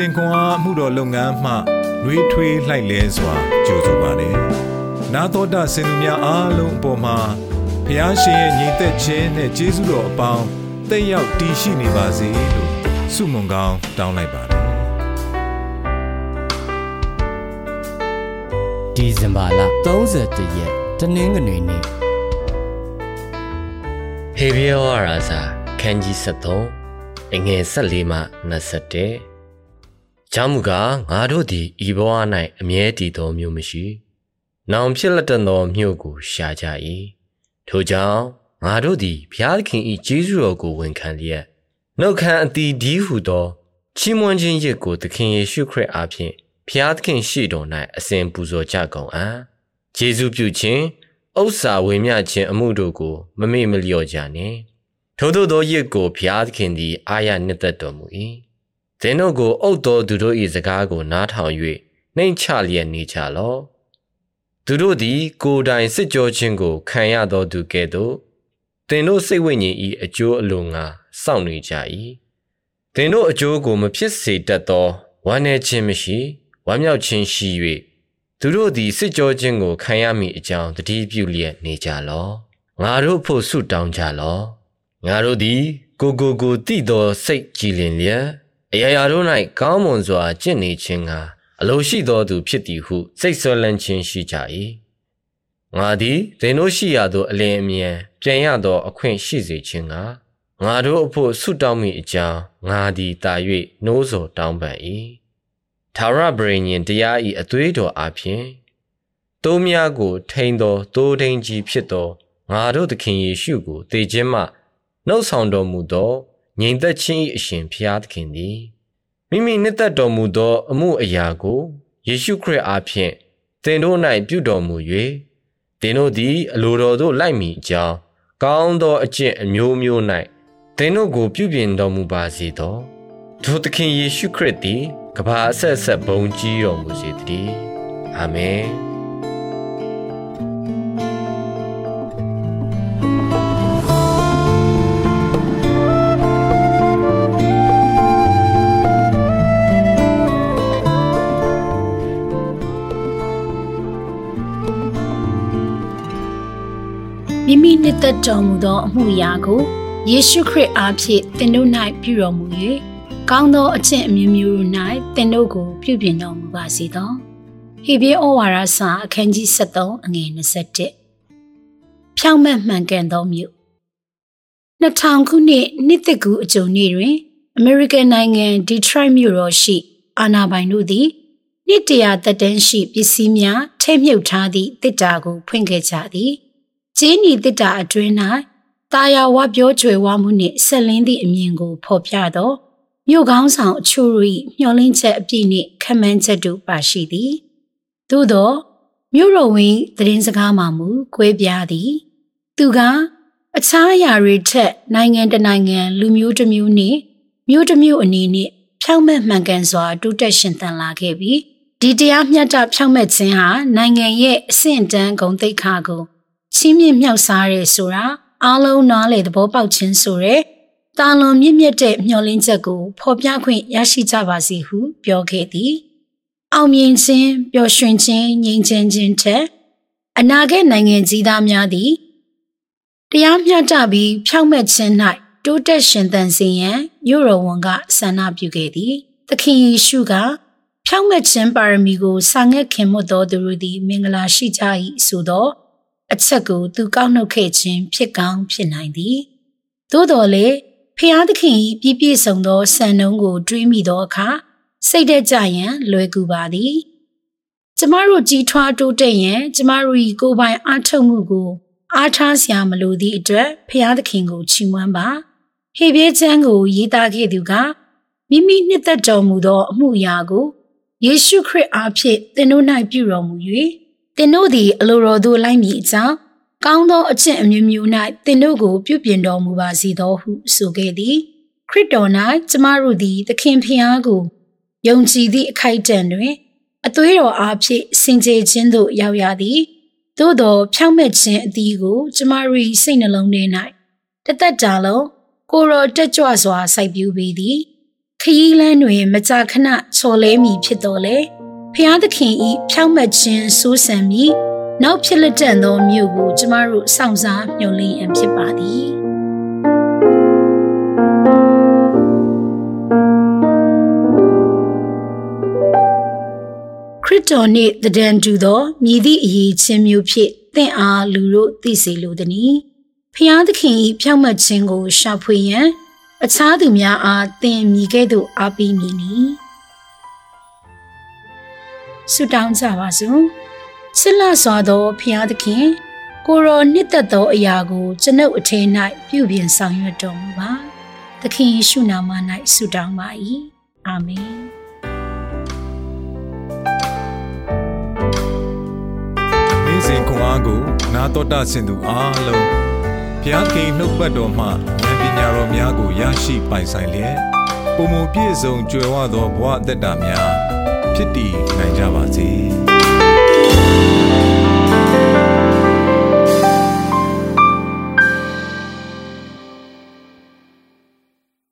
စဉ်ခွန်အားမှုတော်လုပ်ငန်းမှနှွေးထွေးလှိုက်လဲစွာကြိုဆိုပါတယ်။နာတော်တာစင်သူများအားလုံးအပေါ်မှာဖျားရှင်ရဲ့ညီသက်ခြင်းနဲ့ကျေးဇူးတော်အပေါင်းတက်ရောက်တည်ရှိနေပါစေလို့ဆုမွန်ကောင်းတောင်းလိုက်ပါတယ်။ဒီဇင်ဘာလ31ရက်တနင်္ဂနွေနေ့ဟေဘရဲဝါရာစာခန်းကြီး73အငယ်14မှ21 ကြောင့်မူကားငါတို့သည်ဤဘဝ၌အမြဲတည်သောမျိုးမရှိ။နောင်ဖြစ်လက်တသောမြို့ကိုရှာကြ၏။ထိုကြောင့်ငါတို့သည်ဘုရားသခင်၏ကျေးဇူးတော်ကိုဝန်ခံလျက်နှုတ်ခမ်းအတီးဒီဟုသောချီးမွမ်းခြင်းရစ်ကိုသခင်ယေရှုခရစ်အားဖြင့်ဘုရားသခင်ရှိတော်၌အစဉ်ပူဇော်ကြကုန်အံ့။ယေရှုပြုခြင်းဥစ္စာဝေမျှခြင်းအမှုတို့ကိုမမေ့မလျော့ကြနှင့်။ထို့သောသောရစ်ကိုဘုရားသခင်သည်အာရနှစ်သက်တော်မူ၏။ သင်တို့ကိုအုပ်တော်သူတို့၏စကားကိုနားထောင်၍နှိမ်ချလျက်နေကြလော့သူတို့သည် ကိုယ်တိုင်စစ်ကြောခြင်းကို ခံရသောသူကဲ့သို့သင်တို့စိတ်ဝိညာဉ်၏အကျိုးအလိုငါစောင့်နေကြ၏သင်တို့အကျိုးကိုမဖြစ်စေတတ်သောဝမ်းနည်းခြင်းမရှိဝမ်းမြောက်ခြင်းရှိ၍သူတို့သည်စစ်ကြောခြင်းကို ခံရမည်အကြောင်းတတိပြုလျက်နေကြလော့ငါတို့ဖို့ဆုတောင်းကြလော့ငါတို့သည် ကိုကိုကိုတည်သောစိတ်ကြည်လင်လျက် အရာရာတို့၌ကောင်းမွန်စွာကျင့်နေခြင်းကအလိုရှိသောသူဖြစ်သည်ဟုစိတ်ဆွလန်းခြင်းရှိကြ၏ငါသည်သင်တို့ရှိရသောအလင်းအမြန်ပြန်ရသောအခွင့်ရှိစေခြင်းကငါတို့အဖို့ဆုတောင်းမိအကြောင်းငါသည်တာ၍နှိုးဆော်တောင်းပန်၏သာရဗြိဉ္တရား၏အသွေးတော်အပြင်တိုးများကို ထိန်သောတိုးထိန်ကြီးဖြစ်သောငါတို့သခင်ယေရှုကိုတေခြင်းမှနှုတ်ဆောင်တော်မူသော ငြိမ်သက်ခြင်း၏အရှင်ဖျားသခင်သည်မိမိနှစ်သက်တော်မူသော အမှုအရာကိုယေရှုခရစ်အားဖြင့်သင်တို့၌ပြုတော်မူ၍သင်တို့သည်အလိုတော်သို့လိုက်မိကြောင်းကောင်းသောအကျင့်အမျိုးမျိုး၌သင်တို့ကိုပြုပြင်တော်မူပါစေသောထိုသခင်ယေရှုခရစ်သည်ကဘာအဆက်ဆက်ဘုံကြီးတော်မူစေတည်းအာမင် နှစ်သက်တော်မူသောအမှုရာကိုယေရှုခရစ်အားဖြင့်သင်တို့၌ပြုတော်မူ၍ကောင်းသောအကျင့်အမျိုးမျိုး၌သင်တို့ကိုပြုပြင်တော်မူပါစေသောဟေဘရဲဩဝါဒစာအခန်းကြီး73အငယ်21ဖြောင့်မတ်မှန်ကန်သောမြို့2000ခုနှစ်နှစ်သက်ကူအကြုံနေ့တွင်အမေရိကန်နိုင်ငံဒီထရိုက်မြို့တော်ရှိ အာနာပိုင်တို့သည်နှစ်တရာသက်တမ်းရှိပစ္စည်းများထဲမြုပ်ထားသည့်တစ်တာကိုဖွင့်ခဲ့ကြသည်။ ကျင်းဤတစ်တာအတွင်း၌တာယာဝပြောကြွယ်ဝမှုနှင့်ဆက်လင်းသည့်အမြင်ကိုဖော်ပြသောမြို့ကောင်းဆောင်အချို့၏မျှော်လင့်ချက်အပြည့်နှင့်ခံမှန်းချက်တို့ပါရှိသည်သို့သောမြို့တော်ဝင်သတင်းစကားမှမူကွဲပြားသည် သူကအခြားအရာတွေထက်နိုင်ငံတနိုင်ငံလူမျိုးတစ်မျိုးနှင့်မြို့တစ်မျိုးအနေနဲ့ဖြောင့်မတ်မှန်ကန်စွာတိုးတက်ရှင်သန်လာခဲ့ပြီးဒီတရားမျှတဖြောင့်မတ်ခြင်းဟာနိုင်ငံရဲ့အဆင့်တန်းဂုဏ်သိက္ခာကို ချီးမြှင့်မြောက်စားရဲဆိုတာအားလုံးနားလေသဘောပေါက်ခြင်းဆိုရဲတာလွန်မြင့်မြတ်တဲ့မျှော်လင့်ချက်ကိုဖော်ပြခွင့်ရရှိကြပါစေဟုပြောခဲ့သည်အောင်မြင်ခြင်းပျော်ရွှင်ခြင်းငြိမ်းချမ်းခြင်းထက်အနာဂတ်နိုင်ငံကြီးသားများသည်တရားမျှတပြီးဖြောင့်မတ်ခြင်း၌တိုးတက်ရှင်သန်စေရန်မြို့တော်ဝန်ကဆန္ဒပြုခဲ့သည်သခင်ယေရှုကဖြောင့်မတ်ခြင်းပါရမီကိုစာငတ်ခင်မွတ်တော်သူတို့သည် မင်္ဂလာရှိကြ၏ဆိုသော အချက်ကိုသူကောက်နှုတ်ခဲ့ခြင်းဖြစ်ကောင်းဖြစ်နိုင်သည်သို့တော်လေဖျားသခင်၏ပြည့်ပြည့်စုံသောစံနှုန်းကို တွေးမိသောအခါစိတ်သက်ကြရန်လွယ်ကူပါသည်ကျမတို့ကြီးထွားတိုးတက်ရန်ကျမတို့၏ကိုယ်ပိုင်အားထုတ်မှုကိုအားထားစရာမလိုသည့်အတွက်ဖျားသခင်ကိုချီးမွမ်းပါဟေဘေးချမ်းကိုရေးသားခဲ့သူကမိမိနှစ်သက်တော်မူသောအမှုရာကိုယေရှုခရစ်အားဖြင့်သင်တို့၌ပြုတော်မူ၍ သင်တို့သည်အလိုတော်သို့လိုက်မည်အကြောင်းကောင်းသောအကျင့်အမျိုးမျိုး၌သင်တို့ကိုပြုပြင်တော်မူပါစေသောဟုဆိုခဲ့သည်ခရစ်တော်၌ကျမတို့သည်သခင်ဖျားကိုယုံကြည်သည့်အခိုက်အတန့်တွင် အသွေးတော်အားဖြင့်စင်ကြယ်ခြင်းသို့ရောက်ရသည်သို့သောဖြောင့်မတ်ခြင်းအသီးကို ကျမတို့၏စိတ်နှလုံးထဲ၌တသက်တာလုံးကိုရောတက်ကြွစွာစိုက်ပျိုးပေသည်ခရီးလမ်းတွင် မကြာခဏချော်လဲမိဖြစ်တော်လေ ဖျားသခင်ဤဖြောင့်မတ်ခြင်းစိုးစံမိနောက်ဖြစ်လက်တန်သောမြို့ကိုကျမတို့စောင့်စားမျှော်လင့်ရန်ဖြစ်ပါသည်ခရစ်တော်နှင့်တည်ံတူသောမြည်သည့်အရေးချင်းမျိုးဖြင့်သင်အားလူတို့သိစေလိုသည်။ဖျားသခင်၏ဖြောင့်မတ်ခြင်းကိုရှာဖွေရန်အခြားသူများအားသင်မြည်ကဲ့သို့အားပေးမည်နီ ဆုတောင်းကြပါစို့ချစ်လစွာသောဖျားသခင် ကိုရောနှစ်သက်သောအရာကိုကျွန်ုပ်အထင်း၌ပြုပြင်ဆောင်ရွက်တော်မူပါသခင်ယေရှုနာမ၌ဆုတောင်းပါ၏အာမင်နေ့စဉ်ခွန်အားကိုနာတော်တာဆင်သူအားလုံးဘုရားခင်နှုတ်ပတ်တော်မှဉာဏ်ပညာတော်များကိုရရှိပိုင်ဆိုင်လျက်ပုံမပြည့်စုံကြွယ်ဝသောဘဝအသက်တာများ ဖြစ်တည်နိုင်ကြပါစေ။